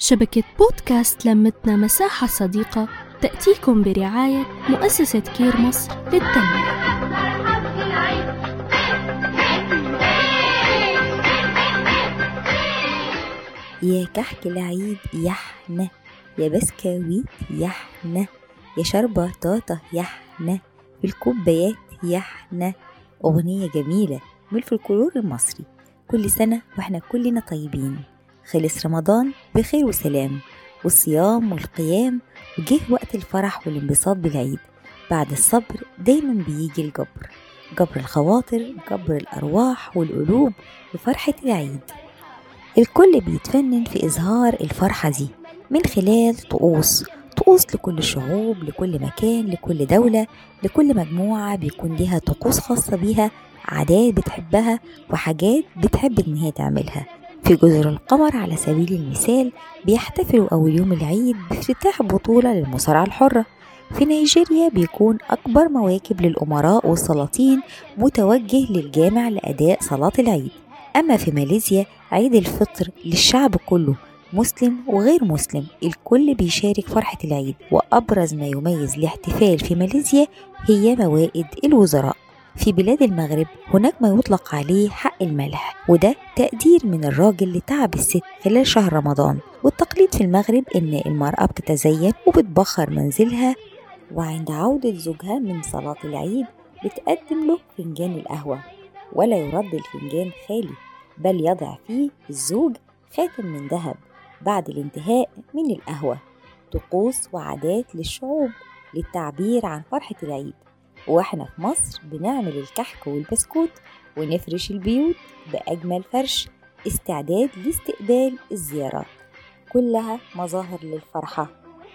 شبكة بودكاست لمتنا مساحة صديقة تأتيكم برعاية مؤسسة كير مصر للتنمية. يا كحك العيد يحنى يا بسكويت يحنى يا شربطاطة يحنى في الكوبايات يحنى. أغنية جميلة من الفلكلور المصري كل سنة وإحنا كلنا طيبين. خلص رمضان بخير وسلام والصيام والقيام وجه وقت الفرح والانبساط بالعيد. بعد الصبر دايما بيجي الجبر جبر الخواطر جبر الأرواح والقلوب وفرحة العيد. الكل بيتفنن في إظهار الفرحة دي من خلال طقوس طقوس لكل الشعوب لكل مكان لكل دولة لكل مجموعة بيكون ليها طقوس خاصة بيها عادات بتحبها وحاجات بتحب إن هي تعملها. في جزر القمر على سبيل المثال بيحتفلوا أول يوم العيد بافتتاح بطولة للمصارعة الحرة. في نيجيريا بيكون أكبر مواكب للأمراء والسلاطين متوجه للجامع لأداء صلاة العيد. أما في ماليزيا عيد الفطر للشعب كله مسلم وغير مسلم الكل بيشارك فرحة العيد. وأبرز ما يميز الاحتفال في ماليزيا هي موائد الوزراء. في بلاد المغرب هناك ما يطلق عليه حق الملح وده تقدير من الراجل لتعب الست خلال شهر رمضان. والتقليد في المغرب إن المرأة بتتزين وبتبخر منزلها وعند عودة زوجها من صلاة العيد بتقدم له فنجان القهوة. ولا يرد الفنجان خالي بل يضع فيه الزوج خاتم من ذهب بعد الانتهاء من القهوة. طقوس وعادات للشعوب للتعبير عن فرحة العيد. وإحنا في مصر بنعمل الكحك والبسكوت ونفرش البيوت بأجمل فرش استعداد لاستقبال الزيارات. كلها مظاهر للفرحة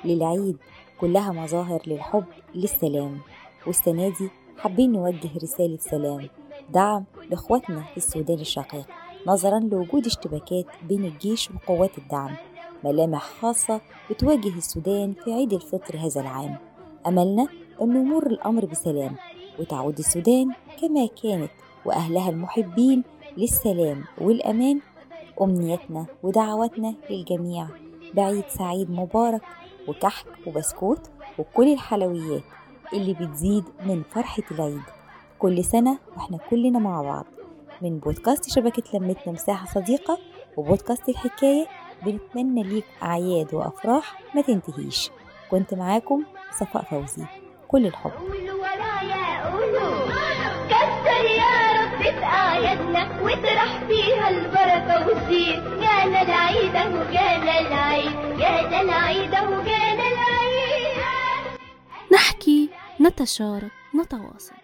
للعيد كلها مظاهر للحب للسلام. والسنة دي حابين نوجه رسالة سلام دعم لإخواتنا في السودان الشقيق نظرا لوجود اشتباكات بين الجيش وقوات الدعم. ملامح خاصة بتواجه السودان في عيد الفطر هذا العام. أملنا أن يمر الأمر بسلام وتعود السودان كما كانت وأهلها المحبين للسلام والأمان. أمنيتنا ودعواتنا للجميع بعيد سعيد مبارك وكحك وبسكوت وكل الحلويات اللي بتزيد من فرحة العيد. كل سنة وإحنا كلنا مع بعض. من بودكاست شبكة لمتنا مساحة صديقة وبودكاست الحكاية بنتمنى ليك أعياد وأفراح ما تنتهيش. كنت معاكم صفاء فوزي. كل الحب. كسر يا رب في آياتنا واطرح فيها البركة والزين جانا العيد اهو جانا العيد جانا العيد اهو جانا العيد. نحكي نتشارك نتواصل.